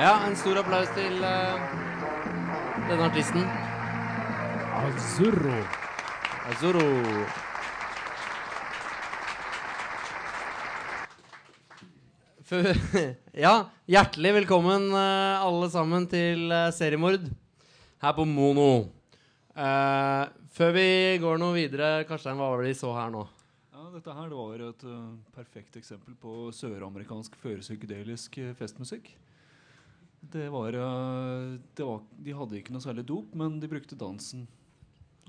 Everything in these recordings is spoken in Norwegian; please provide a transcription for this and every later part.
Ja, en stor applaus til eh, denne artisten. Azurro. Azuro. Ja, hjertelig velkommen eh, alle sammen til eh, seriemord her på Mono. Uh, før vi går noe videre, Karstein, hva var det vi så her nå? Ja, dette her det var et uh, perfekt eksempel på søramerikansk førpsykedelisk uh, festmusikk. Det var, uh, det var De hadde ikke noe særlig dop, men de brukte dansen.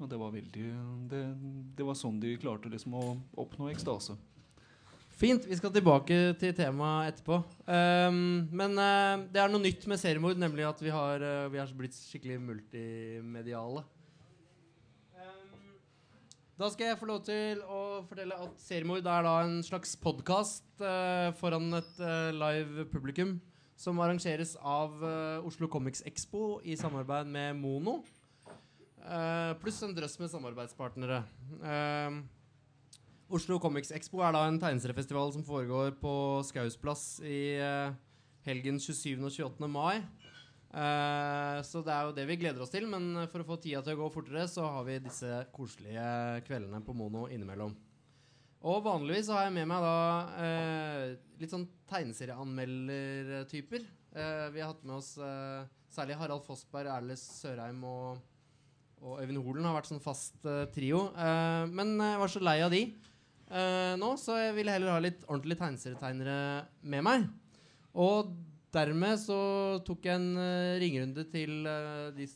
Og det var veldig Det, det var sånn de klarte liksom å oppnå ekstase. Fint. Vi skal tilbake til temaet etterpå. Um, men uh, det er noe nytt med seriemord, nemlig at vi har, uh, vi har blitt skikkelig multimediale. Ehm, da skal jeg få lov til å fortelle at seriemord er da en slags podkast foran et eh, live publikum som arrangeres av uh, Oslo Comics Expo i samarbeid med Mono. Uh, pluss en drøss med samarbeidspartnere. Uh, Oslo Comics Expo er da en tegneseriefestival som foregår på Skaus plass i helgen 27. og 28. mai. Så det er jo det vi gleder oss til, men for å få tida til å gå fortere, så har vi disse koselige kveldene på Mono innimellom. Og vanligvis har jeg med meg da eh, litt sånn tegneserieanmeldertyper. Eh, vi har hatt med oss eh, særlig Harald Fossberg, Erle Sørheim og, og Øyvind Holen har vært sånn fast eh, trio. Eh, men jeg var så lei av de eh, nå, så jeg ville heller ha litt ordentlige tegneserietegnere med meg. Og dermed så tok jeg en ringerunde til, de,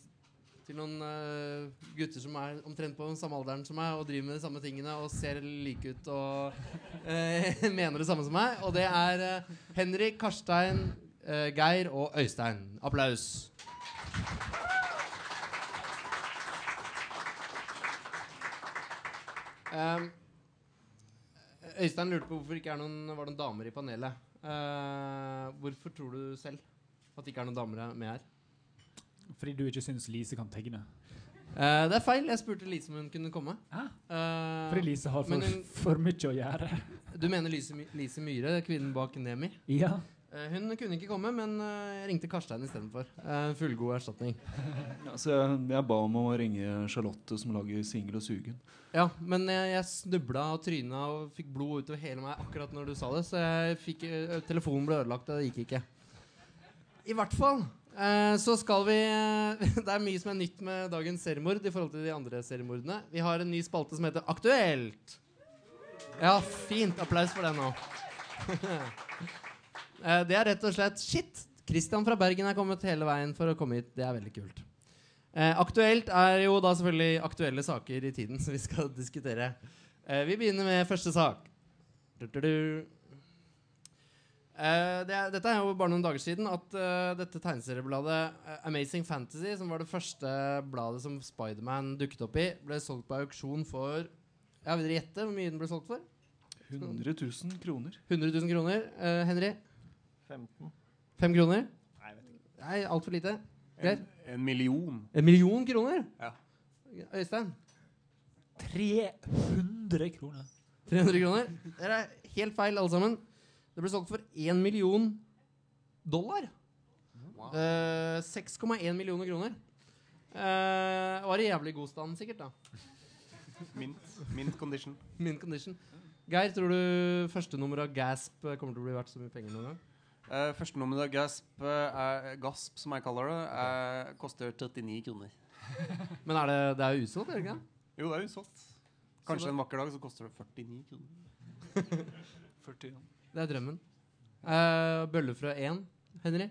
til noen uh, gutter som er omtrent på den samme alderen som meg, og driver med de samme tingene og ser like ut og uh, mener det samme som meg. Og det er uh, Henrik, Karstein, eh, Geir og Øystein. Applaus. Øystein lurte på hvorfor ikke er noen, var noen damer i panelet. Eh, hvorfor tror du selv at det ikke er noen damer med her? Fordi du ikke syns Lise kan tegne. Eh, det er feil. Jeg spurte Lise om hun kunne komme. Hæ? Eh, Fordi Lise har for, hun- for mye å gjøre. du mener Lise, Lise Myhre, kvinnen bak Nemi? Ja. Eh, hun kunne ikke komme, men eh, jeg ringte Karstein istedenfor. Uh, fullgod erstatning. Ja, så jeg, jeg ba om å ringe Charlotte, som lager Singel og sugen. Ja, men jeg, jeg snubla og tryna og fikk blod utover hele meg akkurat når du sa det. Så jeg fikk, eh, telefonen ble ødelagt, og det gikk ikke. I hvert fall eh, så skal vi eh, Det er mye som er nytt med dagens seriemord i forhold til de andre seriemordene. Vi har en ny spalte som heter Aktuelt. Ja, fint. Applaus for den nå. Eh, det er rett og slett Shit! Christian fra Bergen er kommet hele veien for å komme hit. Det er veldig kult. Eh, aktuelt er jo da selvfølgelig aktuelle saker i tiden som vi skal diskutere. Eh, vi begynner med første sak. Du-du-du. Eh, det er, dette er jo bare noen dager siden at uh, dette tegneseriebladet uh, Amazing Fantasy, som var det første bladet som Spiderman dukket opp i, ble solgt på auksjon for Ja, Vil dere gjette hvor mye den ble solgt for? 100 000 kroner. 100 000 kroner. Henry? 15. 5 kroner? Nei, jeg vet ikke. Nei, altfor lite. En, en million. En million kroner? Ja. Øystein? 300 kroner. 300 kroner? Dere er helt feil, alle sammen. Det ble solgt for 1 million dollar. Eh, 6,1 millioner kroner. Eh, var i jævlig god stand, sikkert. da Mint, mint condition. Mint condition. Geir, tror du første nummer av Gasp eh, kommer til å bli verdt så mye penger noen gang? Uh, første nummer av Gasp, eh, er, Gasp, som jeg kaller det, er, koster 39 kroner. Men er det, det er jo utsolgt, er det ikke? Jo, det er usolgt. Kanskje en vakker dag så koster det 49 kroner. 40, ja. Det er drømmen. Uh, Bøllefrø 1, Henry?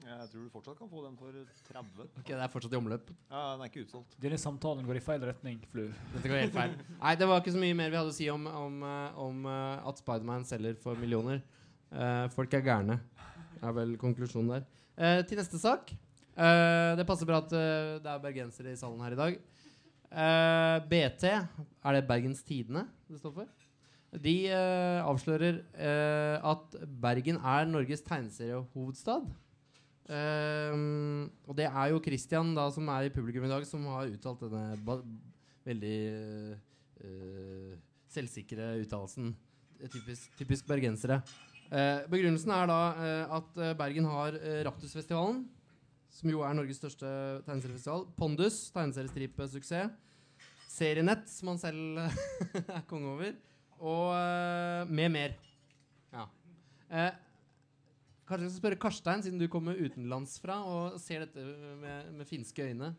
Jeg tror du fortsatt kan få den for 30. Ok, Det er fortsatt i omløp. Ja, Den er ikke utsolgt. Denne samtalen går i feil retning, Flu. Dette går helt feil. Nei, det var ikke så mye mer vi hadde å si om, om, eh, om eh, at Spiderman selger for millioner. Uh, folk er gærne, er vel konklusjonen der. Uh, til neste sak. Uh, det passer bra at det er bergensere i salen her i dag. Eh, BT, er det Bergens Tidende det står for? De eh, avslører eh, at Bergen er Norges tegneseriehovedstad. Ehm, og det er jo Christian da som er i publikum i dag, som har uttalt denne veldig uh, selvsikre uttalelsen. typisk, typisk bergensere. Uh, begrunnelsen er da uh, at Bergen har Raptusfestivalen, som jo er Norges største tegneseriefestival. Pondus, tegneseriestripesuksess. Serienett, som han selv er konge over. Og eh, med mer. Ja. Eh, kanskje jeg skal spørre Karstein, siden du kommer utenlandsfra og ser dette med, med finske øyne.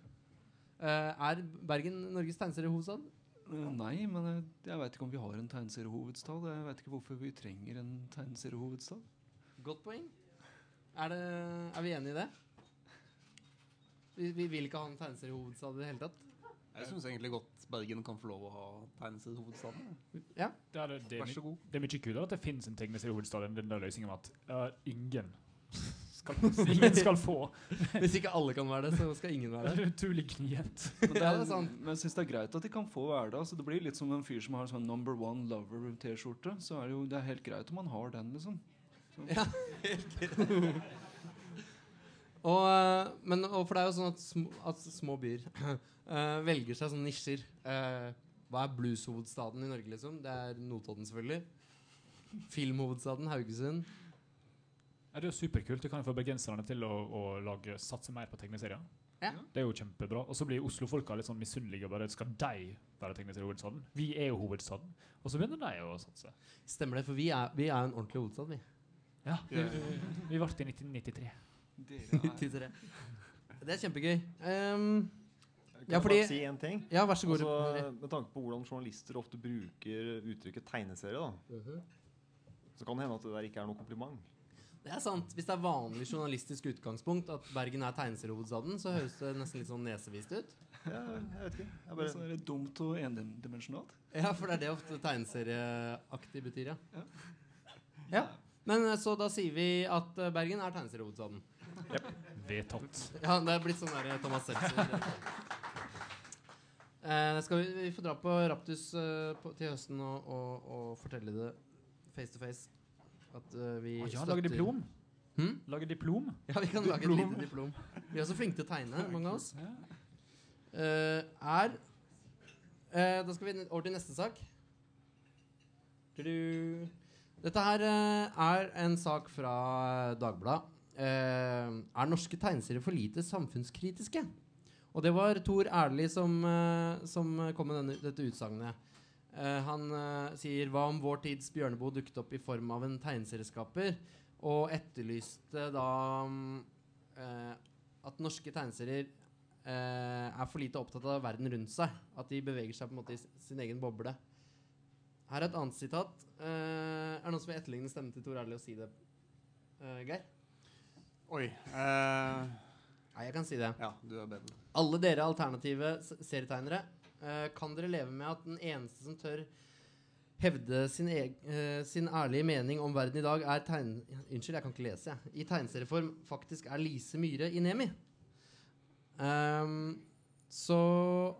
Eh, er Bergen Norges tegneseriehovedstad? Eh, Nei, men jeg, jeg veit ikke om vi har en tegneseriehovedstad. Jeg veit ikke hvorfor vi trenger en tegneseriehovedstad. Godt poeng. Er, det, er vi enige i det? Vi, vi vil ikke ha en tegneseriehovedstad i det hele tatt? Jeg syns egentlig godt Bergen kan få lov å ha tegneseriehovedstaden. Ja. Det er, det, Vær my- så god. det er mye kulere at det finnes en tegneseriehovedstad enn den der løsningen med at uh, ingen skal, ingen skal få. Hvis ikke alle kan være det, så skal ingen Det være er det. utrolig gnient. Men, det Ja, er, det er men jeg syns det er greit at de kan få være det. Altså, det blir litt som en fyr som har sånn Number One Lover-T-skjorte. Så er det jo det er helt greit om man har den, liksom. Så, Ja, Og, eh, men, og for det er jo sånn at små, at små byer eh, velger seg sånne nisjer. Uh, hva er blueshovedstaden i Norge, liksom? Det er Notodden, selvfølgelig. Filmhovedstaden Haugesund. Ja, det er jo superkult. Du kan jo få bergenserne til å, å lage, satse mer på tegneserier. Ja. Det er jo kjempebra. Og så blir Oslo-folka litt sånn misunnelige. og Bare skal de være tegneseriehovedstaden? Vi er jo hovedstaden. Og så begynner de å satse. Stemmer det, for vi er, vi er en ordentlig hovedstad, vi. Ja, vi, vi ble i 1993. er 93. Det er kjempegøy. Ehm, Kan Ja, jeg fordi- bare si en ting? ja, vær så god. Altså, med tanke på hvordan journalister ofte bruker uttrykket tegneserie, da, Mhm. så kan det hende at det der ikke er noe kompliment. Det er sant. Hvis det er vanlig journalistisk utgangspunkt at Bergen er tegneseriehovedstaden, så høres det nesten litt sånn nesevist ut. Ja, jeg vet ikke. Jeg er bare, så er det dumt og endimensjonalt. Ja, for det er det ofte tegneserieaktig betyr, ja. Ja. ja. Men eh, så da sier vi at eh, Bergen er tegneseriehovedstaden. Vedtatt. Ja, det er blitt sånn der Thomas Seltzer. Eh, skal vi, vi får dra på Raptus eh, på, til høsten og, og, og fortelle det face to face. At eh, vi ah, ja, støtter lage diplom. Hmm? Lage diplom. Ja, vi kan lage et lite diplom. Vi er så flinke til å tegne, mange av oss. Er Da skal vi over til neste sak. Dette her er en sak fra Dagbladet. Er norske tegneserier for lite samfunnskritiske? Og det var Tor Erli som, eh, som kom med denne, dette utsagnet. Uh, han uh, sier hva om vår tids Bjørneboe dukket opp i form av en tegneserieskaper, og etterlyste da um, uh, at norske tegneserier er for lite opptatt av verden rundt seg. At de beveger seg på en måte i sin egen boble. Her er et annet sitat. Er det noen som vil etterligne stemmen til Tor Erli og si det, Geir? Oi. Eh, Nei, jeg kan si det. ja, du er bedre. Alle dere alternative serietegnere, uh, kan dere leve med at den eneste som tør hevde sin, e uh, sin ærlige mening om verden i dag, er tegn... Unnskyld, jeg kan ikke lese, jeg. I tegneserieform faktisk er Lise Myhre i Nemi. Um, så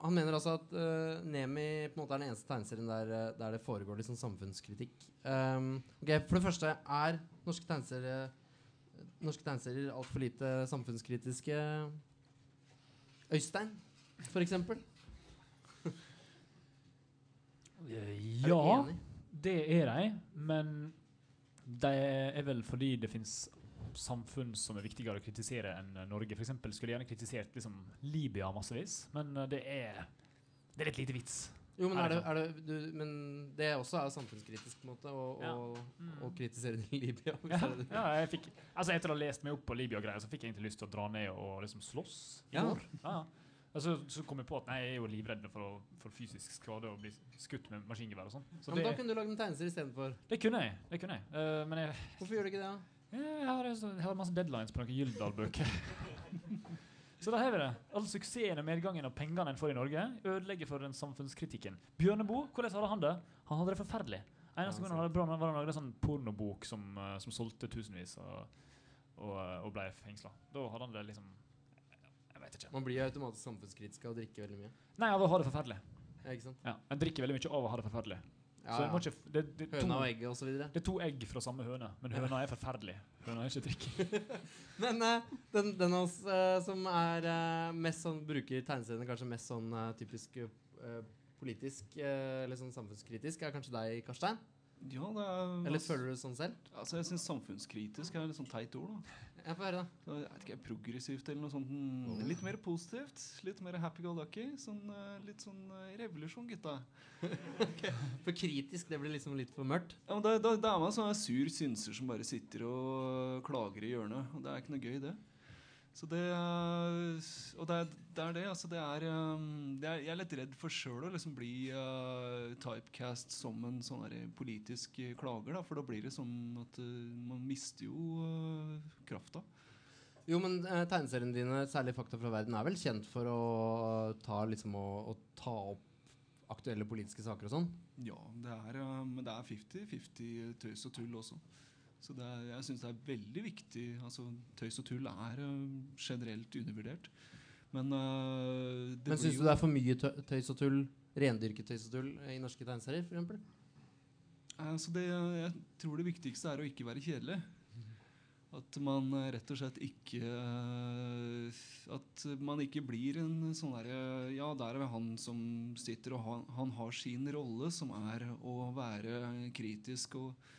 han mener altså at uh, Nemi på en måte er den eneste tegneserien der, der det foregår sånn samfunnskritikk. Um, ok, For det første, er norske tegneserier Norske tegneserier altfor lite samfunnskritiske? Øystein, Er Ja, det er de. Men det er vel fordi det fins samfunn som er viktigere å kritisere enn Norge. Eksempel skulle jeg gjerne kritisert liksom, Libya massevis, men det er, det er litt lite vits. Jo, men, Er det det, er det, du, men det også er samfunnskritisk på en måte å, Ja. å, Mm. å kritisere Libya. Ja, det det ja, jeg fikk, altså etter å ha lest meg opp på Libya-greier, så fikk jeg egentlig lyst til å dra ned og liksom slåss. Ja. Ja. Altså, så kom jeg på at nei, jeg er jo livredd for, å, for fysisk skade og bli skutt med maskingevær og sånn. Så Ja, men da kunne du lagd en tegneserie istedenfor. det kunne jeg. det kunne jeg. Uh, men jeg, Hvorfor gjør du ikke det? da? jeg, har, så- jeg har masse deadlines på noen Gyldendal-bøker. så da har vi det. All suksessen og medgangen og pengene en får i Norge, ødelegger for den samfunnskritikken. Bjørneboe, hvordan hadde han det? Han hadde det forferdelig. Eneste gang han hadde det bra, var han lagde en sånn pornobok som, eh, som solgte tusenvis og, og, eh, og ble fengsla. Da hadde han det liksom Jeg vet ikke. Man blir automatisk samfunnskritisk av å drikke veldig mye. Nei, av å ha det forferdelig. Ja, ikke sant? Ja, En drikker veldig mye av å ha det forferdelig. Ja, ja. ikke, det, det, Høna og egget osv. det er to egg fra samme høne, men høna er forferdelig. Høna er ikke trikk. Men eh, den, den av oss eh, som er eh, mest sånn bruker tegneseriene kanskje mest sånn typisk politisk eller sånn samfunnskritisk, er kanskje deg, Karstein. Ja, det er Eller føler du det sånn selv? Altså, jeg syns samfunnskritisk er et sånn teit ord. da Jeg får høre, da. Så jeg vet ikke, Progressivt eller noe sånt. mm, Litt mer positivt. Litt mer happy go lucky. Sånn, eh, litt sånn eh, revolusjon, gutta. For kritisk, det blir liksom litt for mørkt. Ja, men da, da, da er man sånn sur synser som bare sitter og klager i hjørnet. Og det er ikke noe gøy, det. Så det er- Og det er det. Er det altså det er, um, det er Jeg er litt redd for sjøl å liksom bli uh, typecast som en sånn politisk klager. Da, for da blir det sånn at uh, man mister jo uh, krafta. Jo, men eh, tegneseriene dine, særlig Fakta fra verden, er vel kjent for å ta, liksom, å, å ta opp aktuelle politiske saker og sånn? Ja, det er, men det er 50-50 tøys og tull også. Så er, jeg syns det er veldig viktig. Altså, tøys og tull er uh, generelt undervurdert. Men uh, Men syns du det er for mye tø tøys og tull, rendyrket tøys og tull, i norske tegneserier, f.eks.? Altså det, jeg tror det viktigste er å ikke være kjedelig. At man eh, rett og slett ikke eh, At man ikke blir en sånn derre Ja, der er han som sitter og han, han har sin rolle, som er å være kritisk. og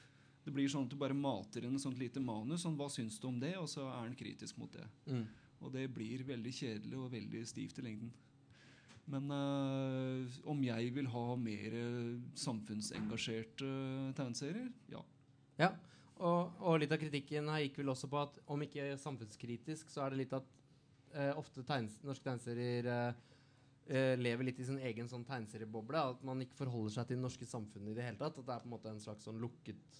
Det blir sånn at du bare mater inn et sånt lite manus. Sånn, hva syns du om det? Og så er han kritisk mot det. Mm. Og det blir veldig kjedelig og veldig stivt i lengden. Men eh, om jeg vil ha mer samfunnsengasjerte samfunnsengasjerte tegneserier? Ja. Ja, og, og litt av kritikken her gikk vel også på at om ikke samfunnskritisk, så er det litt at eh, ofte tegnes, norske tegneserier lever litt i sin egen sånn tegneserieboble. At man ikke forholder seg til det norske samfunnet i det hele tatt. At det er på en måte en slags sånn lukket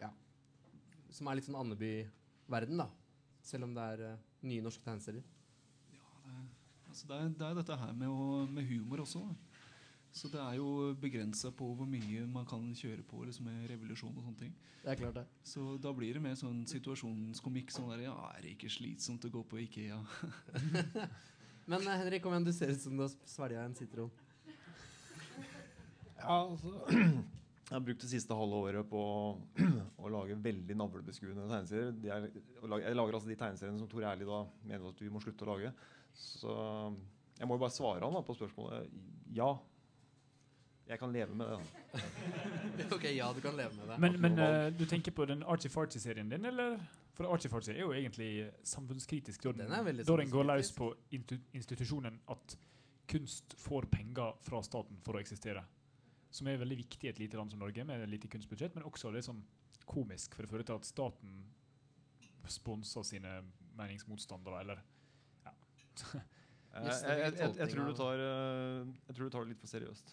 Ja. Som er litt sånn Andeby-verden, da. Selv om det er eh, nye norske tegneserier. Altså det, er, det er dette her med, å, med humor også. Da. Så det er jo begrensa på hvor mye man kan kjøre på liksom, med revolusjon og sånne ting. Det er klart, det. Så da blir det mer sånn situasjonskomikk. Sånn der, ja, er det ikke slitsomt å gå på Ikea? Men eh, Henrik, kom igjen, du ser ut som du har svelga en sitron. Ja, altså Jeg har brukt det siste halve året på å lage veldig navlebeskuende tegneserier. De er, jeg lager altså de tegneseriene som Tor Erli da mener at vi må slutte å lage. Så jeg må jo bare svare han da på spørsmålet. Ja. Jeg kan leve med det. da. ok, ja, du kan leve med det. Men, men uh, du tenker på den Archie-Farty-serien din, eller? For Archie-Farty er jo egentlig samfunnskritisk. Da Den den går løs på institusjonen at kunst får penger fra staten for å eksistere. Som er veldig viktig i et lite land som Norge, med et lite kunstbudsjett, men også liksom som komisk, for det fører til at staten sponser sine meningsmotstandere, eller Jeg, jeg, jeg, jeg, jeg, tror du tar, eh, jeg tror du tar det litt for seriøst.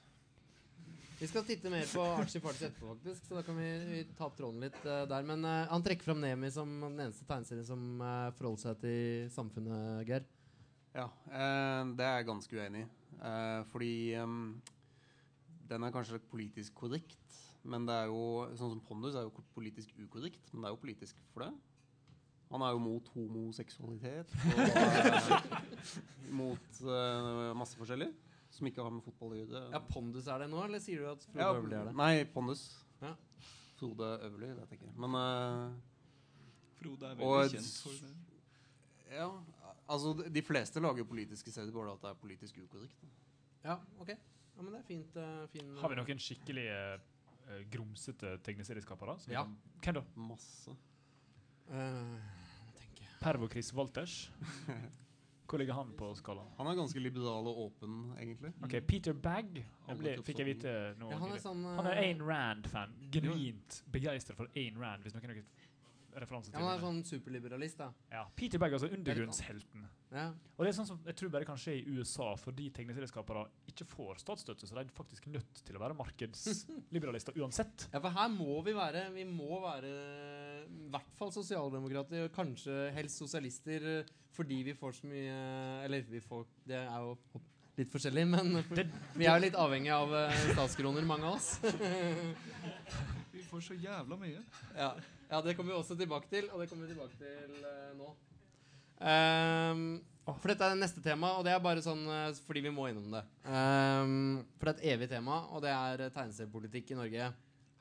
Vi skal titte mer på Archie Fartis etterpå, faktisk. Så da kan vi, vi ta opp tråden litt uh, der. Men uh, han trekker fram Nemi som den eneste tegneserien som uh, forholder seg til samfunnet, Geir. Ja, eh, det er jeg ganske uenig i. Eh, fordi em, den er kanskje politisk korrekt, men det er jo sånn som Pondus er jo politisk ukorrekt, men det er jo politisk for det. Han er jo mot homoseksualitet og mot uh, masse forskjellig som ikke har med fotball å gjøre. Ja, Pondus er det nå, eller sier du at Frode Ja, Øverli er det? Nei, Pondus. Ja. Frode Øverli, vet jeg ikke. Men uh, Frode er veldig kjent for det. ja, altså de- de fleste lager politiske serier bare at det er politisk ukorrekt. Ja, ok. Ja, men det er fint. eh, fin, Har vi noen skikkelig uh, grumsete tegneserieskapere? som vi Ja. kan- Hvem da? Masse. eh, må tenke. Pervo Chris Walters? Hvor ligger han på skalaen? Han er ganske liberal og åpen, egentlig. Ok, Peter Bagg jeg ble, fikk jeg vite nå. Ja, han er nylig. sånn Han er eh, Ayn Rand-fan. Genuint begeistra for Ayn Rand. Hvis noen har referanse ja, til Han er sånn superliberalist, da. Ja, Peter Bagg, altså undergrunnshelten. Ja. Og det er sånn som jeg tror bare kan skje i USA fordi tegneserieskapere ikke får statsstøtte, så de er faktisk nødt til å være markedsliberalister uansett. ja, for her må vi være Vi må være i hvert fall sosialdemokrater, og kanskje helst sosialister, fordi vi får så mye Eller vi får Det er jo litt forskjellig, men vi er jo litt avhengig av eh, statskroner, mange av oss. Får så jævla mye. Ja. ja, det kommer vi også tilbake til, og det kommer vi tilbake til uh, nå. Um, for dette er det neste tema, og det er bare sånn uh, fordi vi må innom det. Um, for det er et evig tema, og det er uh, tegneseriepolitikk i Norge.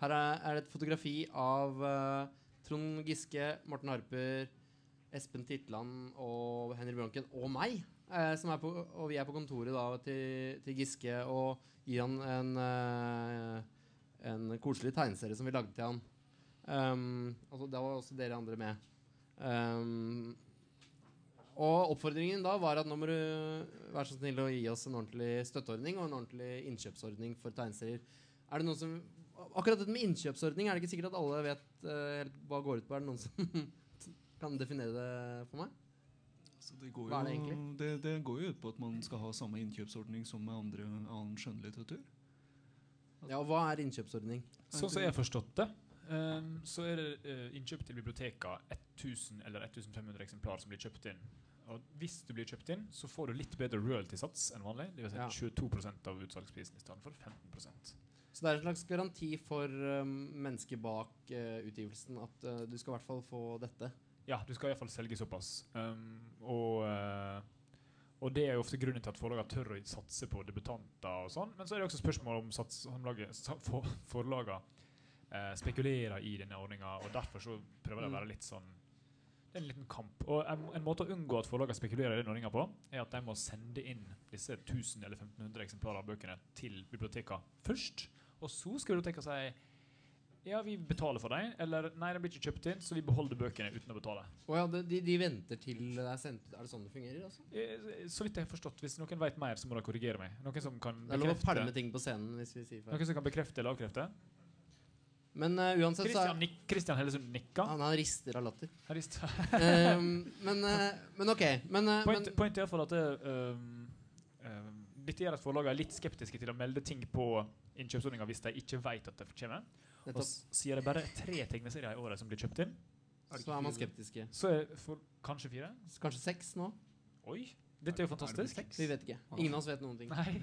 Her er, er det et fotografi av uh, Trond Giske, Morten Harper, Espen Titland og Henry Bronken og meg. eh, på, og vi er på kontoret da til, til Giske og gir han en, eh, en koselig tegneserie som vi lagde til han. Um, altså, da var også dere andre med. Um, og oppfordringen da var at nå må du være så snill å gi oss en ordentlig støtteordning og en ordentlig innkjøpsordning for tegneserier. Er det noen som Akkurat dette med innkjøpsordning er det ikke sikkert at alle vet uh, helt hva går ut på. Er det noen som kan definere det for meg? Så det, går er det det, det går jo ut på at man skal ha samme innkjøpsordning som med andre, annen skjønnlitteratur. Ja, og Hva er innkjøpsordning? Sånn som jeg har forstått det, um, så er det uh, innkjøp til biblioteket, 1000 eller 1500 eksemplar som blir kjøpt inn. Og hvis du blir kjøpt inn, så får du litt bedre royalty-sats enn vanlig. Det vil si Ja. 22% av utsalgsprisen i stedet for 15% Så det er en slags garanti for um, mennesket bak uh, utgivelsen at uh, du skal i hvert fall få dette. Ja, du skal iallfall selge såpass. Um, og, eh, og det er jo ofte grunnen til at forlagene tør å satse på debutanter og sånn. Men så er det også spørsmål om sats, for, forlagene eh, spekulerer i denne ordninga, og derfor så prøver de å Mm. være litt sånn Det er en liten kamp. Og en, en måte å unngå at forlagene spekulerer i den ordninga på, er at de må sende inn disse 1000 eller 1500 eksemplarer av bøkene til bibliotekene først. Og så skal biblioteket si ja, vi betaler for dem, eller nei, de blir ikke kjøpt inn, så vi beholder bøkene uten å betale. Oh, ja, de, de, venter til det er sendt ut. Er det sånn det fungerer? altså? Eh, Så vidt jeg har forstått. Hvis noen vet mer, så må de korrigere meg. Noen som kan Det er lov å bekrefte, pælme ting på scenen hvis vi sier feil. noen som kan bekrefte eller avkrefte? Men uh, uansett så er Christian Hellesund nikka. han, han rister av latter. Han rister. um, men, uh, men ok. Men, uh, Point, men point er iallfall at det, um, um, dette gjør at forlagene er litt skeptiske til å melde ting på innkjøpsordninga hvis de ikke vet at det kommer. Og sier det bare er tre tegneserier i året som blir kjøpt inn, så er man skeptiske. så er for kanskje fire. Kanskje seks nå? Oi! Dette er jo fantastisk. Vi vet ikke. Ingen av oss vet noen ting. Nei.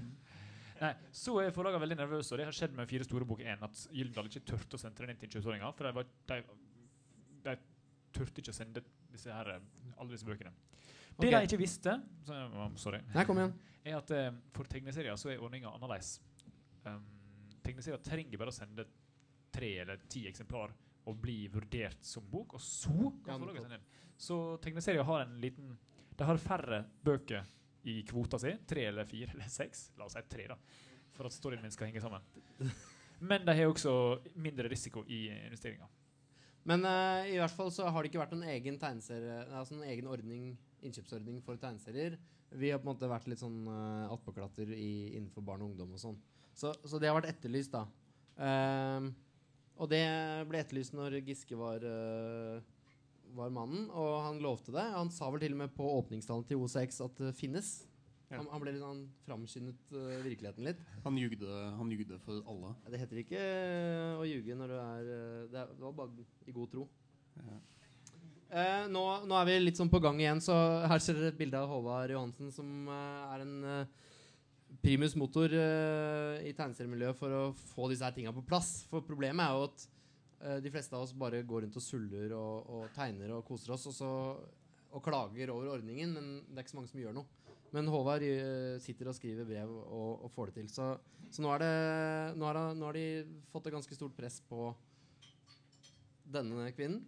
Nei, Så er forlagene veldig nervøse, og det har skjedd med Fire store bok 1 at Gyldendal ikke turte å sende den inn til innkjøpsordninga, for de, var, de, de turte ikke å sende disse her, eh, alle disse bøkene. Det Ok. de ikke visste, så, oh, sorry, Nei, kom igjen. er at eh, for tegneserier så er ordninga annerledes. Um, tegneserier trenger bare å sende tre eller ti eksemplar og bli vurdert som bok, og så kan forlaget sende inn. Så tegneserier har en liten De har færre bøker i kvota si. Tre eller fire eller seks. La oss si tre, da. For at storyen min skal henge sammen. Men de har også mindre risiko i investeringa. Men uh, i hvert fall så har det ikke vært noen egen tegneserie Altså en egen ordning, innkjøpsordning for tegneserier. Vi har på en måte vært litt sånn uh, attpåklatter innenfor barn og ungdom og sånn. Så, så det har vært etterlyst, da. Ehm, og det ble etterlyst når Giske var, uh, var mannen, og han lovte det. Han sa vel til og med på åpningstalen til OCX at det finnes. Ja. Han, han ble litt han framskyndet uh, virkeligheten litt. Han jugde, han jugde for alle. Det heter ikke uh, å ljuge når du er Det, er, det var bare i god tro. Ja. Nå, nå er vi litt sånn på gang igjen, så her ser dere et bilde av Håvard Johansen, som er en primus motor uh, i tegneseriemiljøet for å få disse her tinga på plass. For problemet er jo at uh, de fleste av oss bare går rundt og suller og, og tegner og koser oss, og, så, og klager over ordningen, men det er ikke så mange som gjør noe. Men Håvard uh, sitter og skriver brev og, og får det til. Så, så nå, det, nå, det, nå har de fått et ganske stort press på denne kvinnen,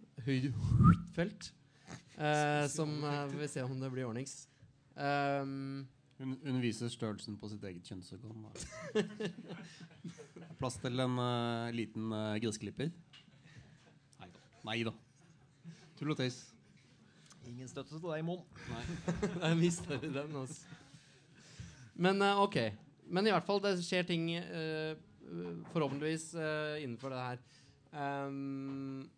eh, som vi vil se om det blir ordnings. Um, Hun, hun viser størrelsen på sitt eget kjønnsorgan. Plass til en uh, liten uh, gressklipper? Nei da. Nei da. Tull og tøys. Ingen støtte til deg, Mon. Jeg mista den, altså. Men uh, ok. Men i hvert fall, det skjer ting forhåpentligvis innenfor det her. Um,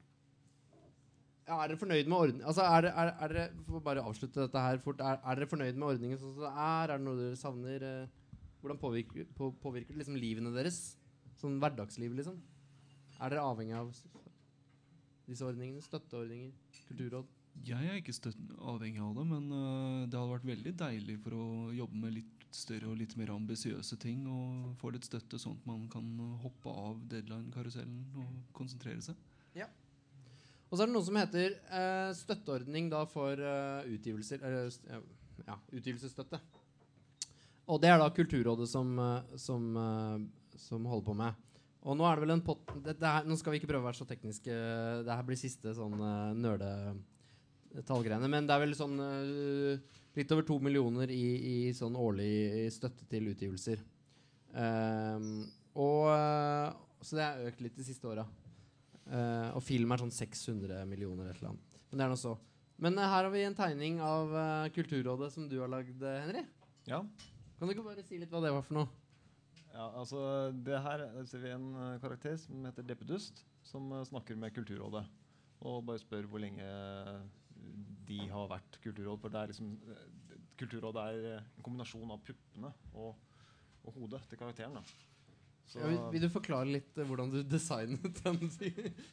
er dere fornøyd med ordningen? Altså, er, er, er dere, for bare avslutte dette her fort, er, er dere fornøyd med ordningen sånn som det er? Er det noe dere savner? eh, hvordan påvirker, på, påvirker det liksom livene deres? Sånn hverdagsliv, liksom? Er dere avhengig av disse ordningene? Støtteordninger? Kulturråd? Jeg er ikke avhengig av det, men uh, det hadde vært veldig deilig for å jobbe med litt større og litt mer ambisiøse ting og få litt støtte, sånn at man kan hoppe av deadline-karusellen og konsentrere seg. Og så er det noe som heter eh, støtteordning da for eh, utgivelser st- ja, utgivelsesstøtte. Og det er da Kulturrådet som, eh, som, eh, som holder på med. Og nå er det vel en pott det, det her, Nå skal vi ikke prøve å være så tekniske. Det her blir siste sånn uh, nerdetallgreiene. Men det er vel sånn eh, litt over to millioner i, i sånn årlig støtte til utgivelser. Um, og eh, Så det er økt litt de siste åra. Eh, og film er sånn 600 millioner et eller annet. Men det er noe så. Men uh, her har vi en tegning av uh, Kulturrådet som du har lagd, Henry. Ja. Kan du ikke bare si litt hva det var for noe? ja, altså det her ser vi en karakter som heter Deppedust, som snakker med Kulturrådet. Og bare spør hvor lenge de har vært kulturråd. For det er liksom Kulturrådet er en kombinasjon av puppene og, og hodet til karakteren. da. Så, Ja, vil, vil du forklare litt uh, hvordan du designet den,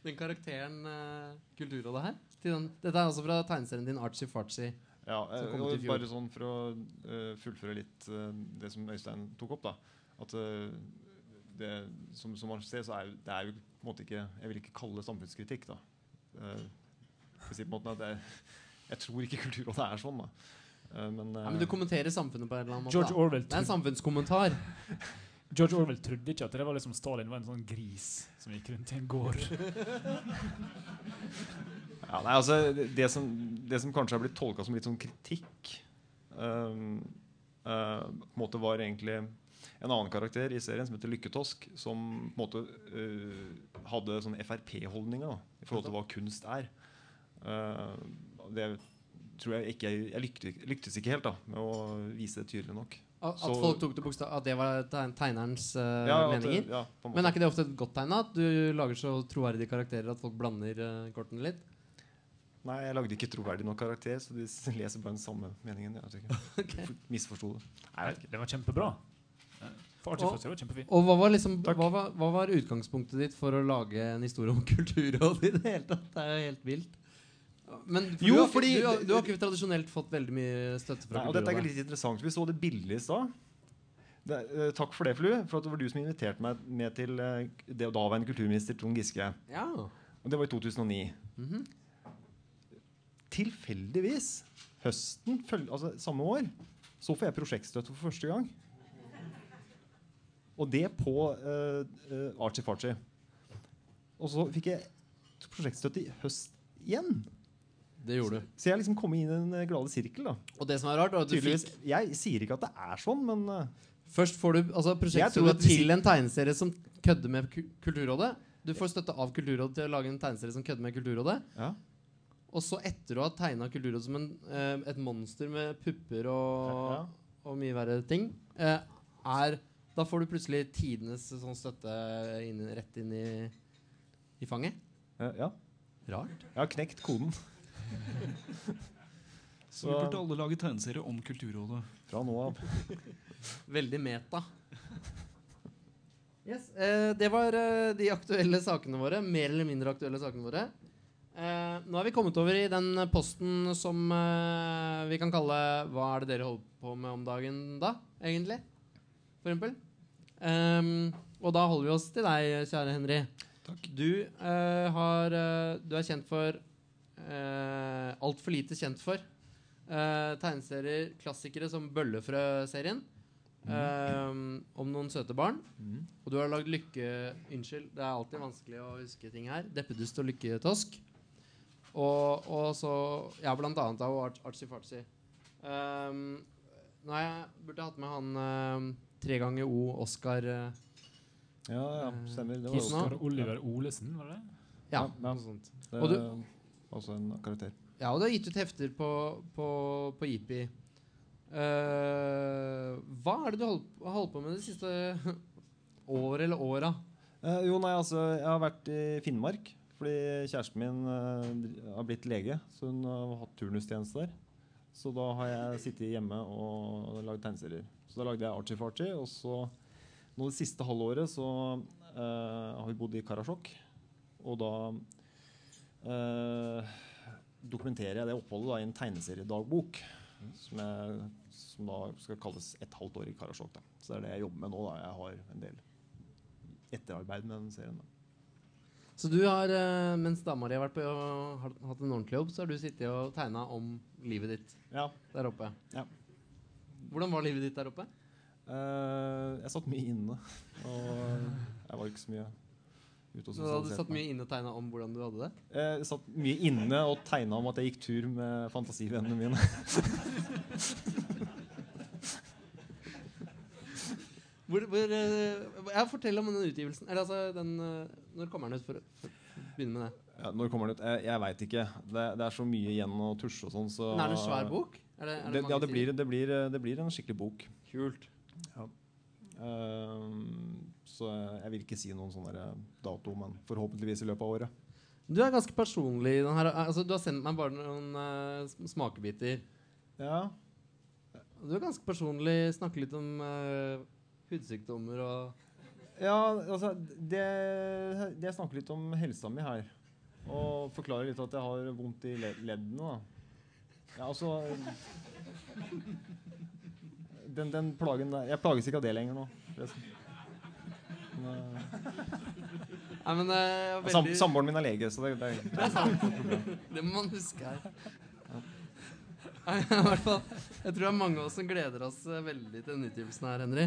den karakteren uh, Kulturrådet her? Til den, dette er altså fra tegneserien din Archie Farchie. Ja, jeg, eh, bare sånn for å uh, fullføre litt det som Øystein tok opp, da. At det, som, som man ser, så er det er jo på en måte ikke Jeg vil ikke kalle det samfunnskritikk, da. Si på en måte at jeg, jeg tror ikke Kulturrådet er sånn, da. Eh, men, Ja, men du kommenterer samfunnet på en eller annen måte. George da. Det er en samfunnskommentar. George Orwell trodde ikke at det var liksom Stalin var en sånn gris som gikk rundt i en gård. Ja, nei, altså, det, som, det som kanskje har blitt tolka som litt sånn kritikk, um, uh, på en måte var egentlig en annen karakter i serien som heter Lykketosk, som på en måte uh, hadde sånn Frp-holdninger i forhold til hva kunst er. Uh, det tror jeg ikke Jeg lyktes, lyktes ikke helt da, med å vise det tydelig nok. At, Så- folk tok det bokstav At det var tegnerens uh, Ja, det- meninger. ja. Men er ikke det ofte et godt tegn? At du lager så troverdige karakterer at folk blander uh, kortene litt? Nei, jeg lagde ikke troverdig nok karakter, så de leser bare den samme meningen. Jeg ikke. Misforsto det. Nei, jeg vet ikke. Det var kjempebra. Og- det var. Og hva var, liksom, hva, var, hva var utgangspunktet ditt for å lage en historie om Kulturrådet i det hele tatt? Det er jo helt vilt. Men for Jo, du, har, fordi- du, har, du har ikke tradisjonelt fått veldig mye støtte fra og dette er litt interessant. Vi så det bildet i stad. Eh, takk for det, Flu. For at det var du som inviterte meg med til eh, det daværende kulturminister Trond Giske. Ja. Og det var i 2009. Mhm. Tilfeldigvis, høsten altså, samme år, så får jeg prosjektstøtte for første gang. Og det på uh, Archie Farchie. Og så fikk jeg prosjektstøtte i høst igjen. Det gjorde du. Så jeg har liksom kommet inn i den eh, glade sirkel. da Og det som er rart, var at du Tydeligvis, fikk Jeg sier ikke at det er sånn, men eh, Først får du altså, Jeg prosjektstøtte til en tegneserie som kødder med Kulturrådet. Du får støtte av Kulturrådet til å lage en tegneserie som kødder med Kulturrådet. ja. Og så etter å ha tegna Kulturrådet som en, eh, et monster med pupper og, Ja. og mye verre ting, eh, er Da får du plutselig tidenes sånn støtte inn, rett inn i, i fanget. Eh, ja. Rart. Jeg har knekt koden. Så vi burde alle lage tegneserie om Kulturrådet. Fra nå av. Veldig meta. Yes, eh, det var eh, de aktuelle sakene våre. Mer eller mindre aktuelle sakene våre. Eh, nå er vi kommet over i den posten som eh, vi kan kalle Hva er det dere holder på med om dagen da, egentlig? For eksempel. Ehm, og da holder vi oss til deg, kjære Henry. Takk. Du, eh, har, eh, du er kjent for uh, Altfor lite kjent for. eh, tegneserier, klassikere som Bøllefrø-serien. eh, om noen søte barn. Mhm. Og du har lagd Lykke Unnskyld, det er alltid vanskelig å huske ting her. Deppedust og Lykketosk. Og, og så Ja, blant annet av Art Artsy Fartsy. Um, nå har jeg burde hatt med han um, tre ganger O Oscar uh, Ja, ja, stemmer. Det var Oscar. Oliver Olesen, var det det? Ja, Ja, ja. noe sånt. det, Og du- også en karakter. Ja, og du har gitt ut hefter på, på, på Jippi. Uh, hva er det du har holdt på med det siste året eller åra? Uh, jo, nei, altså, jeg har vært i Finnmark fordi kjæresten min uh, har blitt lege, så hun har hatt turnustjeneste der. Så da har jeg sittet hjemme og lagd tegneserier. Så da lagde jeg Archie Farty. og så nå det siste halvåret så uh, har vi bodd i Karasjok, og da eh, dokumenterer jeg det oppholdet da, i en tegneseriedagbok. Som, jeg, som da skal kalles et halvt år i Karasjok. Da. Så det er det jeg jobber med nå. Da. Jeg har en del etterarbeid med den serien. Da. Så du har, eh, mens dama di har vært på og har hatt en ordentlig jobb, så har du sittet og tegna om livet ditt Ja. der oppe. Ja. Hvordan var livet ditt der oppe? Uh, jeg satt mye inne. Og jeg var ikke så mye Så du hadde du satt mye inne og tegna om hvordan du hadde det? Jeg satt mye inne og tegna om at jeg gikk tur med fantasivennene mine. Hvor, hvor, eh, ja, fortell om den utgivelsen. Eller altså, den, eh, når kommer den ut? For, for, begynne med det. Ja, når kommer den ut? Jeg, jeg veit ikke. Det, det er så mye igjen å tusje og sånn. Så Men er det en svær bok? Er det, er Det, ja, det blir, det, blir, det blir en skikkelig bok. Kult. Ehm, så jeg vil ikke si noen sånn dato, men forhåpentligvis i løpet av året. Du er ganske personlig i den her. Altså, du har sendt meg bare noen uh, smakebiter. Ja, Du er ganske personlig. Snakker litt om uh, hudsykdommer og ja altså det, det Jeg snakker litt om helsa mi her. Og forklarer litt at jeg har vondt i le- leddene. da. Ja, altså den, den plagen der Jeg plages ikke av det lenger nå. forresten. Men, eh, Nei, men veldig... sam, Samboeren min er lege, så det, det er Det er sant. Det må man huske her. Nei, i hvert fall, jeg tror det er mange av oss som gleder oss eh, veldig til den utgivelsen her, Henry.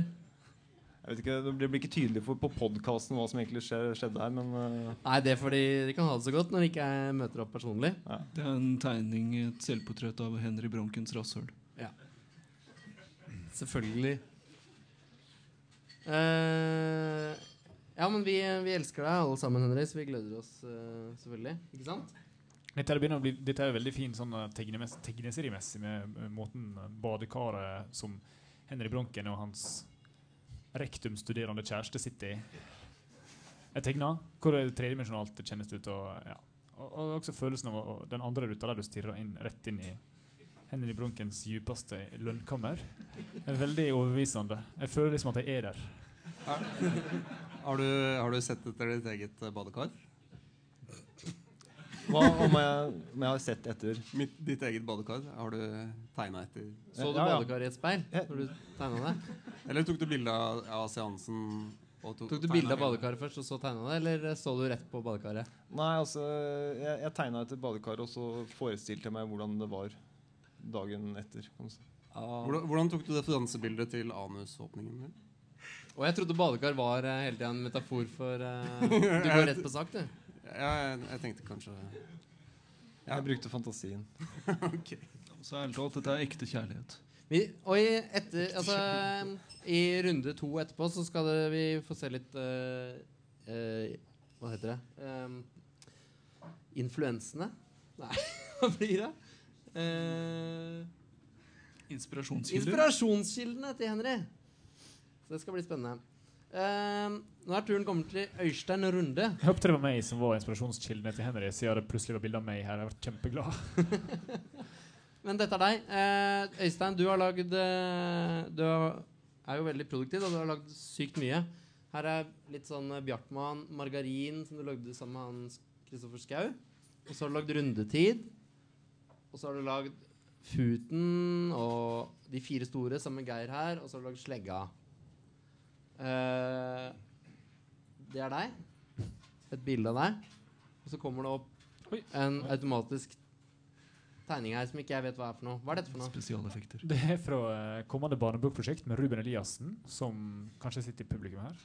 Jeg vet ikke, Det blir ikke tydelig for, på podkasten hva som egentlig skje, skjedde her, men uh... Nei, det er fordi de kan ha det så godt når ikke jeg møter opp personlig. Det er en tegning, et selvportrett av Henry Bronkens rasshøl. Selvfølgelig. Eh, ja, men vi, vi elsker deg alle sammen, Henry, så vi gleder oss uh, selvfølgelig. Ikke sant? Dette er, begynner å bli, dette er veldig fin sånn eh, tegneseriemessig med måten badekaret som Henry Bronken og hans rektumstuderende kjæreste sitter i. Jeg tegna hvor tredimensjonalt det kjennes ut. Og, ja. og, og også følelsen av å- den andre ruta der du stirrer inn, rett inn i Henry Brunkens djupeste lønnkammer. er veldig overbevisende. Jeg føler liksom at jeg er der. Har du, har du sett etter ditt eget eh, badekar? hva om jeg, om jeg har sett etter Mitt, ditt eget badekar? Har du tegna etter? Så du Ja, ja. badekaret i et speil når du tegna det? Eller tok du bilde av, av seansen? Og Tok du bilde av badekaret først, og så tegna det, eller så du rett på badekaret? Nei, altså Jeg, jeg tegna etter badekaret, og så forestilte jeg meg hvordan det var dagen etter. si. Hvordan, hvordan tok du det dansebildet til anusåpningen din? Og jeg trodde badekar var uh, hele tida en metafor for uh, Du går rett på sak, du. Ja, jeg, jeg tenkte kanskje Ja. Jeg brukte fantasien. Så ærlig talt, dette er ekte kjærlighet. Vi, og i, etter, altså, I runde to etterpå så skal det, vi få se litt uh, uh, Hva heter det? Um, influensene? Nei, hva blir det? Eh, Inspirasjonskilder. inspirasjonskildene til Henry. Så det skal bli spennende. Eh, nå er turen kommet til Øystein Runde. Jeg håpet det var meg som var inspirasjonskildene til Henry, siden det plutselig var bilde av meg her. Jeg har vært kjempeglad. Men dette er deg. Eh, Øystein, du har lagd eh, Du er jo veldig produktiv, og du har lagd sykt mye. Her er litt sånn eh, Bjartmann, margarin, som du lagde sammen med Hans Kristoffer Schou. Og så har du lagd Rundetid. Og så har du lagd Futen og De fire store sammen med Geir her. Og så har du lagd Slegga. Eh, det er deg. Et bilde av deg. Og så kommer det opp Oi. en automatisk tegning her som ikke jeg vet hva er for noe. Hva er dette for noe? Spesialeffekter. Det er fra eh, kommende barnebokprosjekt med Ruben Eliassen, som kanskje sitter i publikum her.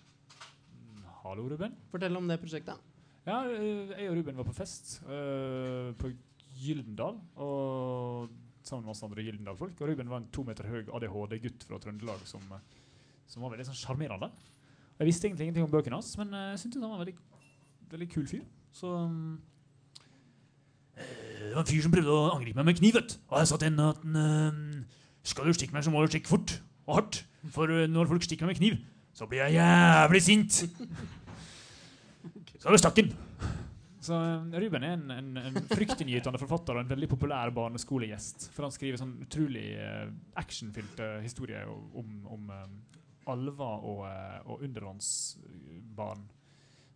Mm, Hallo, Ruben. Fortell om det prosjektet. Ja, eh, jeg og Ruben var på fest Uh, på Gyldendal. Og sammen med oss andre Gyldendal-folk. Og Ruben var en to meter høy ADHD-gutt fra Trøndelag som, eh, som var veldig sånn sjarmerende. Jeg visste egentlig ingenting om bøkene hans, men eh, jeg syntes han var en veldig, veldig kul fyr. Så eh, Det var en fyr som prøvde å angripe meg med kniv, vet. Og jeg sa til henne at skal du stikke meg, så må du stikke fort og hardt. For når folk stikker meg med kniv, så blir jeg jævlig sint. Så vi stakk den. Så eh, Ruben er en, en, en fryktinngytende forfatter og en veldig populær barneskolegjest. For han skriver sånn utrolig uh, actionfylte historier om, om eh, alver og, og undervannsbarn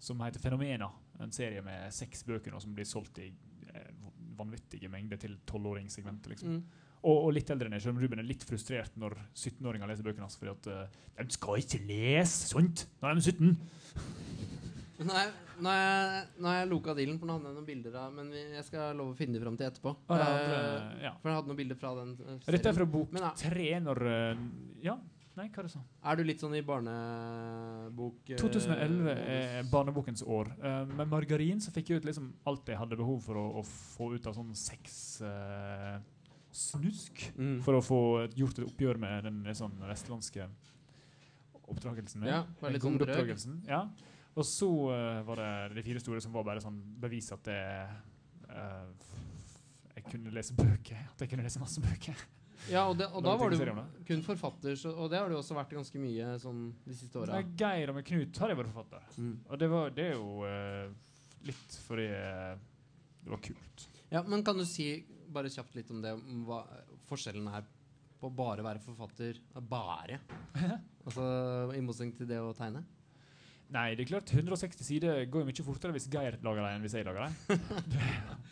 som heter Fenomena. En serie med seks bøker nå som blir solgt i eh, vanvittige mengder til tolvåringssegmentet. Liksom. Mm. Og, og litt eldre enn jeg, selv om Ruben er litt frustrert når 17-åringer leser bøkene hans. Fordi at uh, de skal ikke lese sånt når de er 17. Nå har jeg, nå har jeg, nå har jeg loka dealen, for nå hadde jeg noen bilder av Men vi- jeg skal love å finne dem fram til etterpå. Ah, ja, Eh, ja. For jeg hadde noen bilder fra den. eh, Dette er serien. fra bok Men ja. tre når eh, Ja, nei, hva er det sånn? Er du litt sånn i barnebok eh, 2011 er barnebokens år. Eh, med margarin så fikk jeg ut liksom alt jeg hadde behov for å, å få ut av sånn sex eh, snusk. mm. For å få gjort et oppgjør med den sånn vestlandske oppdragelsen min. Ja, var litt sånn drøg. Ja. Og så uh, var det de fire store som var bare sånn bevis at det uh, Jeg kunne lese bøker. At jeg kunne lese masse bøker. Ja, og, det, og da var du kun forfatter, så, og det har du også vært ganske mye sånn de siste åra. Geir og med Knut har jeg vært forfatter. Mm. Og det, var, det er jo uh, litt fordi det var kult. Ja, men kan du si bare kjapt litt om det, om hva forskjellen er på bare være forfatter Bare? altså I motsetning til det å tegne? Nei, det er klart 160 sider går jo mye fortere hvis Geir lager dem enn hvis jeg lager dem.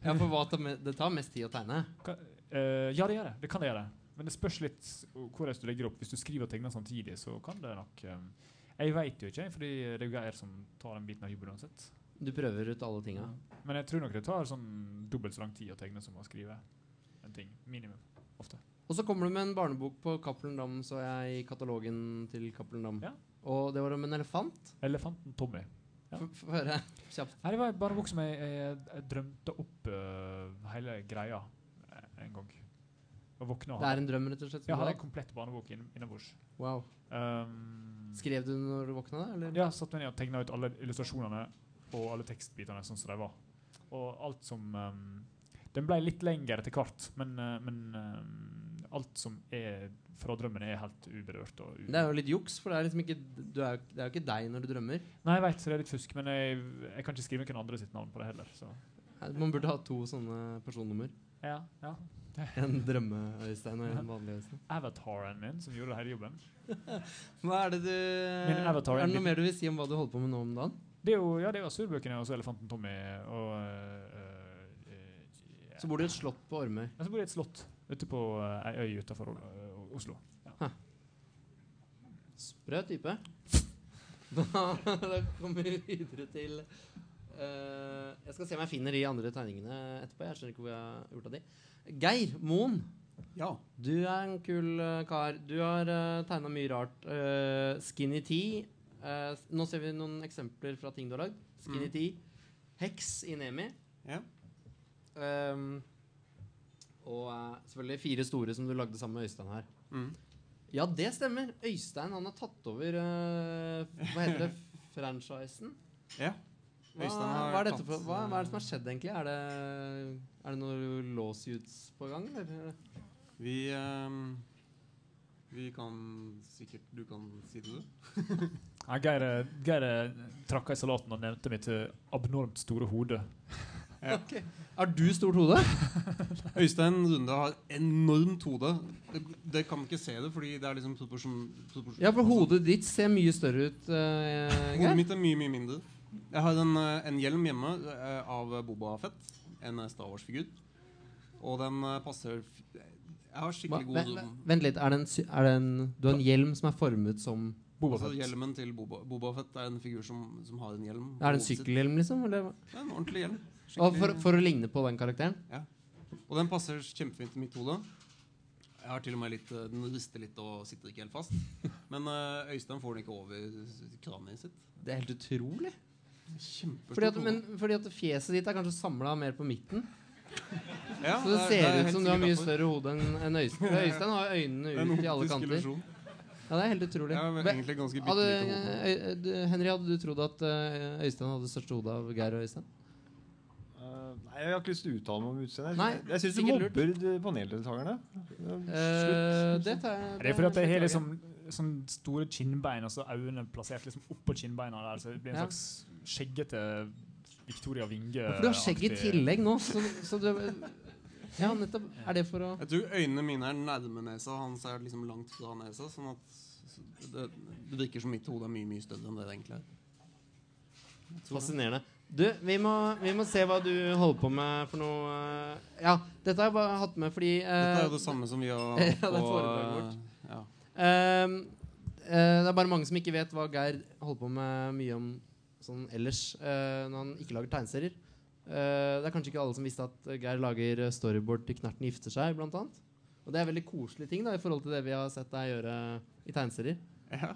Ja, for hva det tar mest tid å tegne. Eh, ja, det gjør det. Det kan det gjøre. Men det spørs litt hvordan du legger opp. Hvis du skriver og tegner samtidig, så kan det nok um, Jeg veit jo ikke, fordi det er jo Geir som tar den biten av jobben uansett. Du prøver ut alle tinga. Men jeg tror nok det tar sånn dobbelt så lang tid å tegne som å skrive en ting. Minimum. Ofte. Og så kommer du med en barnebok på Cappelen Dam, så jeg i katalogen til Cappelen Dam. Ja. Og det var om en elefant. Elefanten Tommy. Ja. Få høre kjapt. Nei, det var en barnebok som jeg, jeg, jeg drømte opp uh, hele greia eh, en gang. Og våkna Det er en drøm, rett og slett? Ja, hadde en komplett barnebok inn, innabords. Wow. Um, Skrev du når du våkna? Eller? Ja, satt meg ned og tegna ut alle illustrasjonene og alle tekstbitene sånn som de var. Og alt som um, Den ble litt lengre etter hvert, men, uh, men um, alt som er fra drømmen, er helt uberørt. Det er jo litt juks, for det er liksom ikke du er, Det er jo ikke deg når du drømmer. Nei, jeg vet, så det er litt fusk, men jeg, jeg kan ikke skrive noen andre sitt navn på det heller. Så. Man burde ha to sånne personnummer. Ja, ja. En drømme-Øystein og en vanlig Øystein. Avataren min, som gjorde hele jobben. Hva er det du avatar er det noe mer du vil si om hva du holder på med nå om dagen? Det er jo ja, det er Asurbøkene og så Elefanten Tommy og øh, øh, yeah. Så bor du i et slott på Ormøy. Ja, så bor jeg i et slott ute på øh, ei øy utenfor øh, Oslo. Ja. Sprø type. Da, da kommer vi videre til uh, Jeg skal se om jeg finner de andre tegningene etterpå. Jeg skjønner ikke hvor jeg har gjort av de. Geir Moen, Ja. du er en kul uh, kar. Du har uh, tegna mye rart. Uh, Skinny Tea. Eh, nå ser vi noen eksempler fra ting du har lagd. Skinny Mm. Tea. Hex i Nemi. Ja. Ehm, og uh, selvfølgelig fire store som du lagde sammen med Øystein her. Mm. Ja, det stemmer. Øystein han har tatt over uh, Hva heter det? Franchisen? ja. Hva, Øystein har hva, er dette for, hva, hva er det som har eh, skjedd, egentlig? Er det, er det noen lawsuits på gang? Eller? Vi um, Vi kan sikkert Du kan si det, du. Ja, Geir, Geir øh, i salaten og nevnte mitt abnormt store hode. Har du stort hode? Øystein Runde har enormt hode. Det, kan ikke se det, fordi det er liksom proporsjon... Ja, for hodet ditt ser mye større ut, uh, Hodet mitt er mye, mye mindre. Jeg har en, eh, en hjelm hjemme uh, av Boba Fett. En Star Wars-figur. Og den uh, passer Jeg har Hva, skikkelig god vent, vent- litt. Er det en, er det en, du har en hjelm som er formet som Boba Altså, hjelmen til Boba, Boba Fett er en figur som, som har en hjelm. Er det en sykkelhjelm, liksom? Eller? Det er en ordentlig hjelm. Og for, for å ligne på den karakteren? Og den passer kjempefint til mitt hode. Jeg har til og med litt, eh, Den rister litt og sitter ikke helt fast. Men eh, Øystein får den ikke over kraniet sitt. Det er helt utrolig. Fordi at, men fordi at fjeset ditt er kanskje samla mer på midten. Ja, Så det det ser det ut som du har mye større hode enn en Øystein. Øystein har øynene ut i alle kanter. Ja, det er helt utrolig. Bitte Hadde, Øy- Henry, hadde du trodd at eh, Øystein hadde største hode av Geir og Øystein? Jeg har ikke lyst til å uttale meg om utseendet. Jeg- Jeg syns du mobber de paneldeltakerne. Eh, det tar jeg Det er fordi at jeg har liksom sånn store kinnbein og så øynene plassert liksom oppå kinnbeina der. Så det blir en Ja. slags skjeggete Victoria Winge. For du har skjegg i tillegg nå, så, så du Ja, nettopp. Er det for å Jeg tror øynene mine er nærme nesa, hans er liksom langt fra nesa. Sånn at det, det virker som mitt hode er mye mye større enn det det egentlig er. Det. Fascinerende. Du, vi må, vi må se hva du holder på med for noe eh, Ja, dette har jeg bare hatt med fordi eh, Dette er jo det samme som vi har Ja, det er vårt. eh, Ja. Ehm, uh, det er bare mange som ikke vet hva Geir holder på med mye om sånn ellers uh, når han ikke lager tegneserier. Uh, det er kanskje ikke alle som visste at Geir lager storyboard til Knerten gifter seg, blant annet. Og det er veldig koselige ting da, i forhold til det vi har sett deg gjøre i tegneserier. Ja.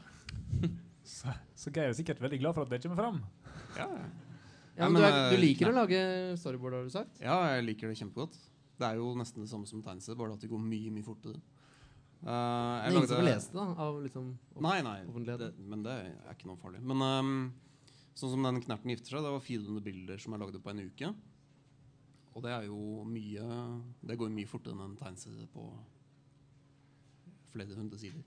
Så, så Geir er sikkert veldig glad for at det kommer fram. Ja, Ja, Ja, men du, er, du liker liker å lage storyboard, har du sagt? ja, jeg liker det kjempegodt. Det er jo nesten det samme som tegneserie, bare at det går mye mye fortere. Eh, Det jeg er ingen som får lese det, da? Av liksom Nei, nei. Det, men det er ikke noe farlig. Men um, sånn som den knerten gifter seg, det var 400 bilder som jeg lagde på en uke. Og det er jo mye Det går mye fortere enn en tegneserie på flere hundre sider.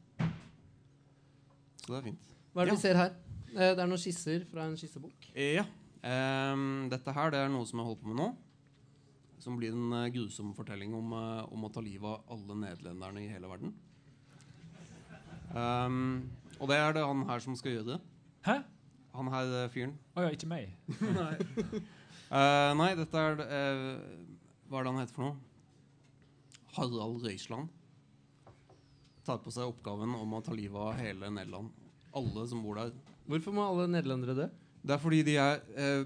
Så det er fint. Hva er det Ja. vi ser her? Eh, Det er noen skisser fra en skissebok. Ja. Ehm, dette her det er noe som jeg holder på med nå. Som blir en uh, grusom fortelling om, uh, om å ta livet av alle nederlenderne i hele verden. Um, og det er det han her som skal gjøre det. Hæ? Han her uh, fyren. Å ja, ikke meg. Eh, nei, dette er det, eh, Hva er det han heter for noe? Harald Røisland. Tar på seg oppgaven om å ta livet av hele Nederland. Alle som bor der. Hvorfor må alle nederlendere dø? Det er fordi de er eh,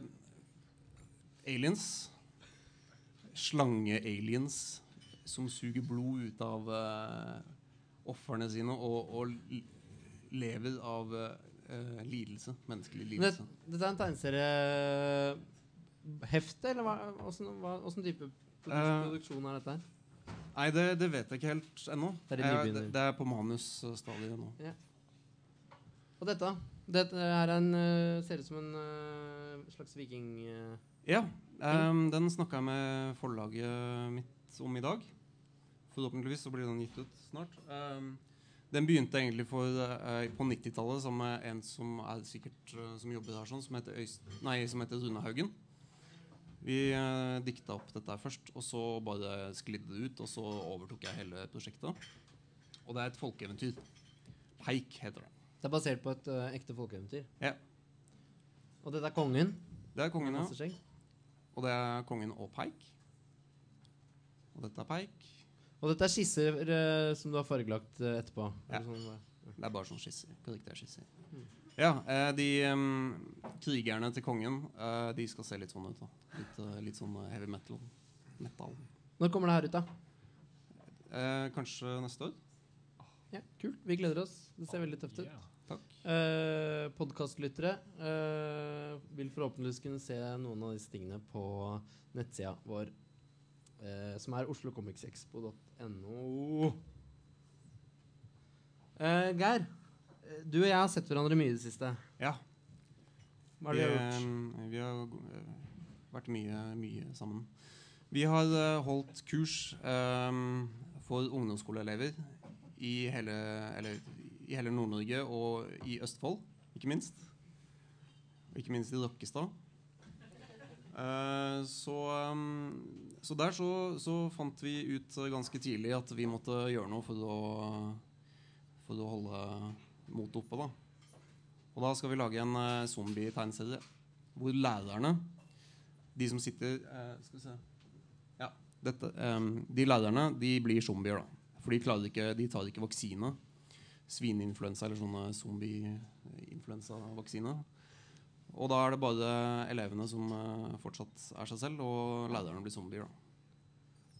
aliens. Slange-aliens som suger blod ut av eh, ofrene sine og, og lever av eh, lidelse. Menneskelig Det, dette er en tegneseriehefte, eller hva, hvordan, hva, hvordan type Eh, produksjon er dette her? Nei, det, det vet jeg ikke helt ennå. Det Eh, det, det er på manusstadiet nå. Og dette? Dette her er en, eh, ser ut som en eh, slags viking... eh, Ja, Um, den snakka jeg med forlaget mitt om i dag. Forhåpentligvis så blir den gitt ut snart. Um, den begynte egentlig for, uh, på 90-tallet sammen med en som er sikkert uh, som jobber her, sånn, som heter, Øyst, nei, som heter Rune Haugen. Vi uh, dikta opp dette først, og så bare sklidde det ut. Og så overtok jeg hele prosjektet. Og det er et folkeeventyr. Peik heter det. Det er basert på et eh, ekte folkeeventyr. Ja. Og dette er kongen. Det er kongen, ja. skjegg. Og det er kongen og Peik. Og dette er Peik. Og dette er skisser eh, som du har fargelagt eh, etterpå. Ja. Sånn, hva? Det er bare sånn skisser. Karakter skisser. Ja, eh, de krigerne til kongen, eh, de skal se litt sånn ut. da. Litt, litt sånn heavy metal. Metal. Når kommer det her ut, da? Eh, kanskje neste år? Ja, Kult. Vi gleder oss. Det ser veldig tøft ut. Takk. Eh, Podkastlyttere eh, vil forhåpentligvis kunne se noen av disse tingene på nettsida vår, eh, som er oslocomicsexpo.no. Eh, Geir, eh, du og jeg har sett hverandre mye i det siste. Ja. Hva har du vi, gjort? vi har eh, vært mye, mye sammen. Vi har eh, holdt kurs em, for ungdomsskoleelever i hele, eller, i hele Nord-Norge og i Østfold, ikke minst. Og ikke minst i Rakkestad. Uh, så, um, så der så, så fant vi ut ganske tidlig at vi måtte gjøre noe for å, for å holde motet oppe. da. Og da skal vi lage en uh, zombie-tegneserie hvor lærerne, de som sitter uh, Skal vi se Ja, dette, um, De lærerne de blir zombier, da. For de, ikke, de tar ikke vaksine. Svineinfluensa eller sånne zombie-influensavaksine. Og da er det bare elevene som eh, fortsatt er seg selv, og lærerne blir zombier. da.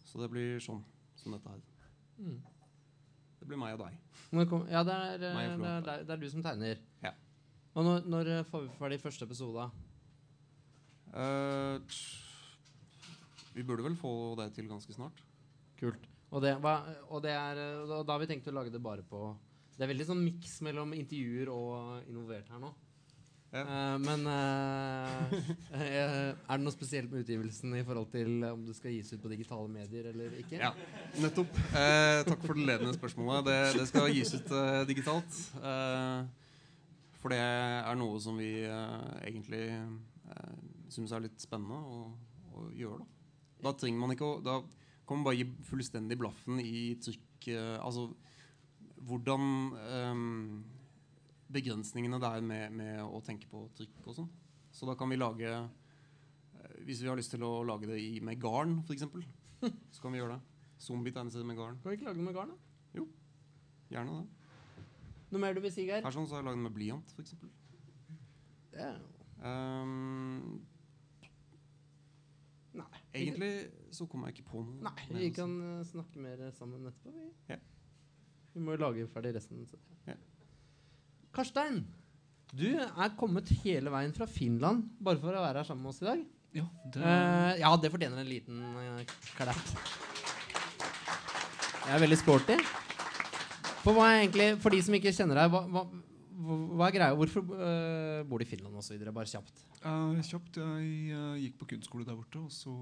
Så det blir sånn som dette her. Mm. Det blir meg og deg. Ja, det er, eh, og det, er, det, er, det er du som tegner. Ja. Og når, når eh, får vi ferdig første episode? Uh, vi burde vel få det til ganske snart. Kult. Og det, hva, og det er, da, da har vi tenkt å lage det bare på Det er veldig sånn miks mellom intervjuer og involvert her nå. Ja. Uh, men eh, er det noe spesielt med utgivelsen i forhold til om det skal gis ut på digitale medier eller ikke? Ja, nettopp. Uh, takk for det ledende spørsmålet. Det, det skal gis ut digitalt. For det er noe som vi egentlig uh, syns er litt spennende å, å gjøre. Da. da trenger man ikke å Da kan man bare gi fullstendig blaffen i trykk Altså hvordan um, begrensningene det er med, med å tenke på trykk og sånn. Så da kan vi lage eh, Hvis vi har lyst til å lage det i, med garn, f.eks., så kan vi gjøre det. Zombie-tegneserie med garn. Kan vi ikke lage det med garn? da? Jo. Gjerne det. Noe mer du vil si, Geir? Her sånn så har jeg lagd den med blyant, f.eks. Um, Nei. egentlig så kommer jeg ikke på noe. Nei, vi kan eh, snakke mer sammen etterpå. Vi, Ja. Vi må jo lage ferdig resten. Så. Ja. Karstein, du er kommet hele veien fra Finland bare for å være her sammen med oss i dag. Ja, det, uh, ja, det fortjener en liten uh, klapp. Jeg er veldig sporty. For, hva er egentlig, for de som ikke kjenner deg, hva, hva, hva er greia? Hvorfor uh, bor du i Finland osv.? Bare kjapt. Uh, kjapt. Jeg uh, gikk på kunstskole der borte, og så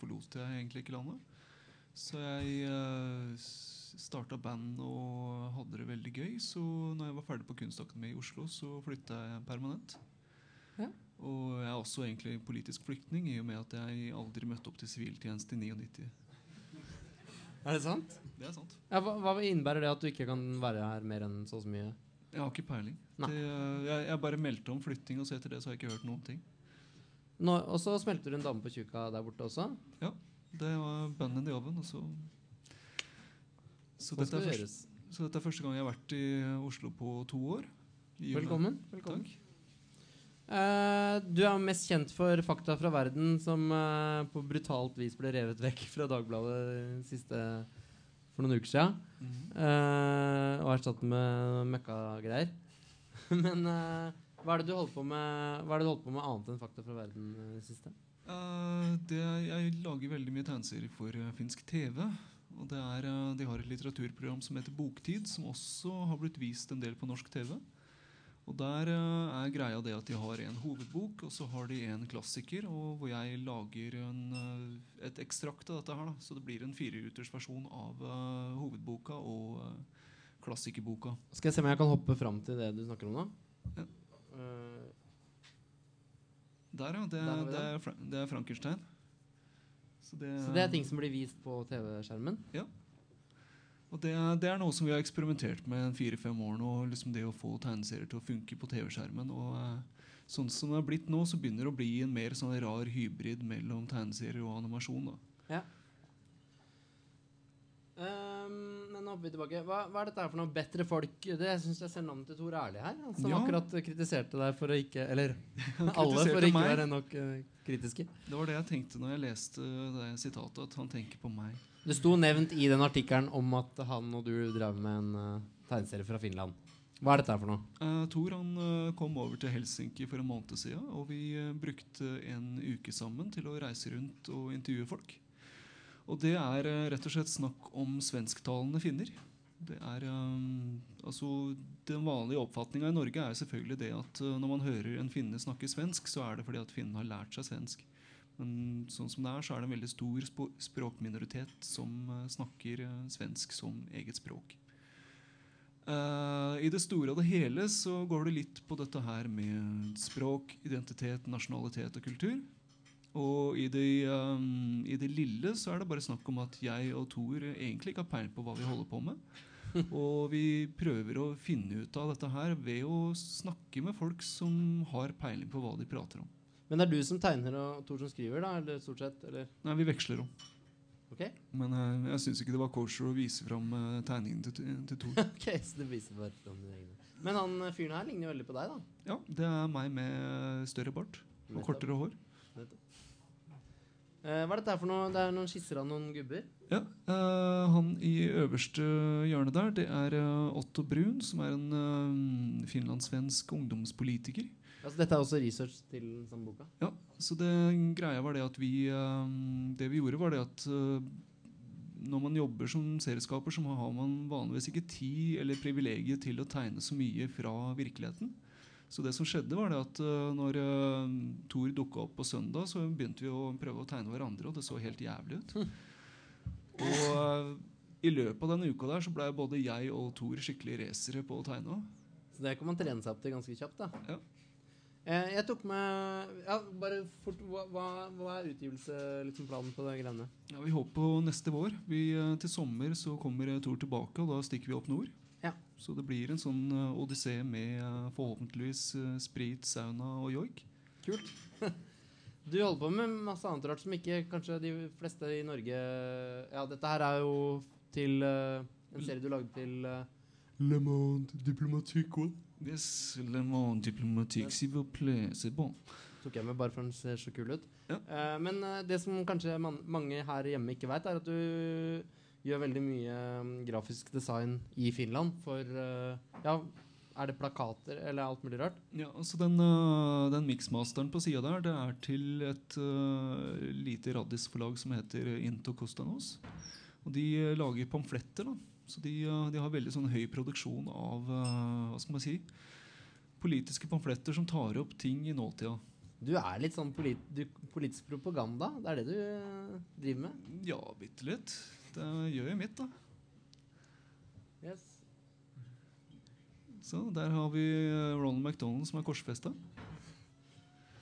forlot jeg egentlig ikke landet. Så jeg uh, starta band og hadde det veldig gøy. Så når jeg var ferdig på Kunstakademiet i Oslo, så flytta jeg permanent. Ja. Og jeg er også egentlig politisk flyktning, i og med at jeg aldri møtte opp til siviltjeneste i 99. Er det sant? Det er sant. Ja, hva, hva innebærer det at du ikke kan være her mer enn så mye? Jeg har ikke peiling. Det, jeg, jeg bare meldte om flytting, og så etter det så har jeg ikke hørt noen ting. Nå, og så smelter du en dame på tjuka der borte også. Ja. Det var bønnen i oven, og så så dette, er første, så dette er første gang jeg har vært i Oslo på to år. Velkommen. velkommen. Eh, du er mest kjent for Fakta fra verden, som uh, på brutalt vis ble revet vekk fra Dagbladet siste, for noen uker siden. Mm -hmm. uh, og erstattet med møkkagreier. Men eh, hva er det du holder på med Hva er det du holder på med annet enn Fakta fra verden eh, det siste? Eh, det, jeg lager veldig mye tegneserier for eh, finsk TV. Og det er, eh, de har et litteraturprogram som heter Boktid, som også har blitt vist en del på norsk TV. Og Der eh, er greia det at de har en hovedbok, og så har de en klassiker. Og hvor jeg lager en, eh, et ekstrakt av dette her. Da. Så det blir en fireruters versjon av uh, hovedboka og uh, klassikerboka. Skal jeg se om jeg kan hoppe fram til det du snakker om nå? Ja. Uh, Der, ja. Det, det, er, det er Frankenstein. Så det, så det er ting som blir vist på TV-skjermen? Ja. Og det, det er noe som vi har eksperimentert med fire-fem år nå. Liksom det å få tegneserier til å funke på TV-skjermen. Og eh, sånn som det har blitt nå, så begynner det å bli en mer sånn rar hybrid mellom tegneserier og animasjon. da. Ja. men nå hopper vi tilbake. Hva, hva er dette her for noe? Bedre folk? Det syns jeg ser navnet til Tor Ærlig her. Han som Ja. akkurat kritiserte deg for å ikke Eller alle for å ikke meg. være nok uh, kritiske. Det var det jeg tenkte når jeg leste det sitatet, at han tenker på meg. Det sto nevnt i den artikkelen om at han og du drev med en uh, tegneserie fra Finland. Hva er dette her for noe? Uh, Tor han uh, kom over til Helsinki for en måned siden, og vi eh, brukte en uke sammen til å reise rundt og intervjue folk. Og det er eh, rett og slett snakk om svensktalende finner. Det er eh, altså Den vanlige oppfatninga i Norge er selvfølgelig det at eh, når man hører en finne snakke svensk, så er det fordi at finnen har lært seg svensk. Men sånn som det er, så er det en veldig stor språkminoritet som snakker svensk som eget språk. I det store og det hele så går det litt på dette her med språk, identitet, nasjonalitet og kultur. Og i det, um, i det lille så er det bare snakk om at jeg og Thor egentlig ikke har peiling på hva vi holder på med. Og vi prøver å finne ut av dette her ved å snakke med folk som har peiling på hva de prater om. Men det er du som tegner og Thor som skriver, da? Eller stort sett? Eller? Nei, vi veksler om. Ok, Men eh, jeg syns ikke det var kosher å vise fram uh, tegningen til, til Thor. Ok, så det viser bare fram dine egne. Men han eh, fyren her ligner jo veldig på deg, da. Ja, det er meg med større bart og kortere hår. Eh, hva er dette for noe? Det er noen skisser av noen gubber. Ja, eh, Han i øverste hjørne der, det er eh, Otto Brun, som er en finlandssvensk ungdomspolitiker. Altså, dette er også research til samme boka. Ja, så det greia var det at vi Det vi gjorde, var det at når man jobber som serieskaper, så har man vanligvis ikke tid eller privilegiet til å tegne så mye fra virkeligheten. Så det som skjedde var det at eh, når uh, Thor dukka opp på søndag, så begynte vi å prøve å tegne hverandre, og det så helt jævlig ut. Og eh, i løpet av den uka der så blei både jeg og Thor skikkelig racere på å tegne. Så det kan man trene seg opp til ganske kjapt. da Ja. eh, Jeg tok med Ja, bare fort Hva, hva, er utgivelsesplanen på det greiene? Ja, Vi håper på neste vår. Vi, eh, til sommer så kommer eh, Thor tilbake, og da stikker vi opp nord. Ja. Så det blir en sånn uh, odyssé med uh, forhåpentligvis uh, sprit, sauna og joik. Kult. Du holder på med masse annet rart som ikke kanskje de fleste i Norge Ja, dette her er jo til en serie du lagde til Le Monde Diplomatique. Yes, le monde diplomatique, s'il vous plaît, c'est bon. Tok jeg med bare for den ser så kul ut. Ja. Eh, men det som kanskje man, mange her hjemme ikke veit, er at du gjør veldig mye mm, grafisk design i Finland for eh, Ja, er det plakater eller alt mulig rart? Ja, altså Den, uh, den mixmasteren på sida der, det er til et uh, lite raddisforlag som heter Into Costanos. Og de uh, lager pamfletter da, Så de, eh, de har veldig sånn høy produksjon av eh, hva skal man si, politiske pamfletter som tar opp ting i nåtida. Du er litt sånn polit du, politisk propaganda. Det er det du driver med? Ja, bitte litt. Det gjør jo mitt, da. Yes. Så der har vi eh, Ronald McDonald som er korsfesta.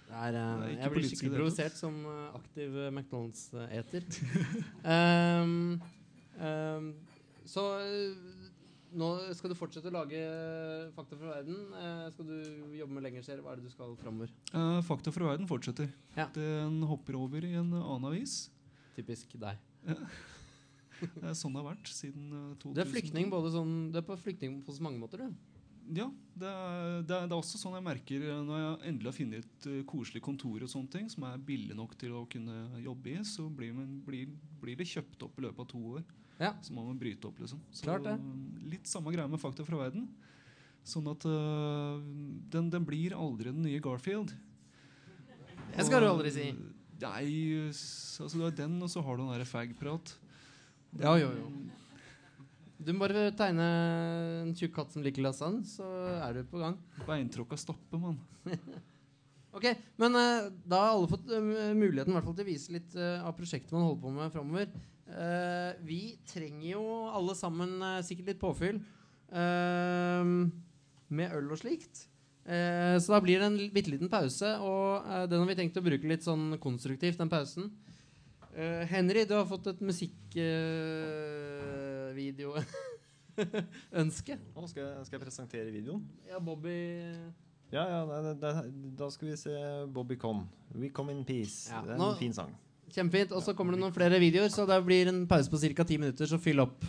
Det er, eh, jeg blir skikkelig provosert som eh, aktiv eh, McDonald's-eter. um, um, så eh, nå skal du fortsette å lage Fakta fra verden. Uh, skal du jobbe med lenger serier? Hva er det du skal framover? Uh, Fakta fra verden fortsetter. Ja. Den hopper over i en annen avis. Typisk deg. Det er sånn det har vært siden eh, 2000. Du er flyktning både sånn Du er på flyktning på så mange måter, du. Ja, det er, det, er, det er også sånn jeg merker eh, når jeg endelig har funnet et eh, koselig kontor og sånne ting, som er billig nok til å kunne jobbe i, så blir, man, blir, blir det kjøpt opp i løpet av to år. Ja. Så må man bryte opp, liksom. Så Klart det. Litt samme greie med Fakta fra verden. Sånn at uh, den, den blir aldri den nye Garfield. Det skal du aldri si. Nei, altså du har den, og så har du den derre fag-prat. Ja, jo, jo. Du må bare tegne en tjukk katt som liker lasagne, så er du på gang. Beintråkka stopper, mann. Ok, Men uh, da har alle fått uh, muligheten i hvert fall til å vise litt uh, av prosjektet man holder på med framover. Vi trenger jo alle sammen sikkert litt påfyll med øl og slikt. Så da blir det en bitte liten pause, og den har vi tenkt å bruke litt sånn konstruktivt, den pausen. Eh, Henry, du har fått et musikkvideoønske. Nå skal jeg, skal jeg presentere videoen. ja, Bobby Ja, ja, det, det, Da skal vi se Bobby Con. We Come In Peace. Ja, Det er nå- fin sang. Kjempefint. Og så kommer det noen flere videoer, så det blir en pause på ca. ti minutter, så fyll opp.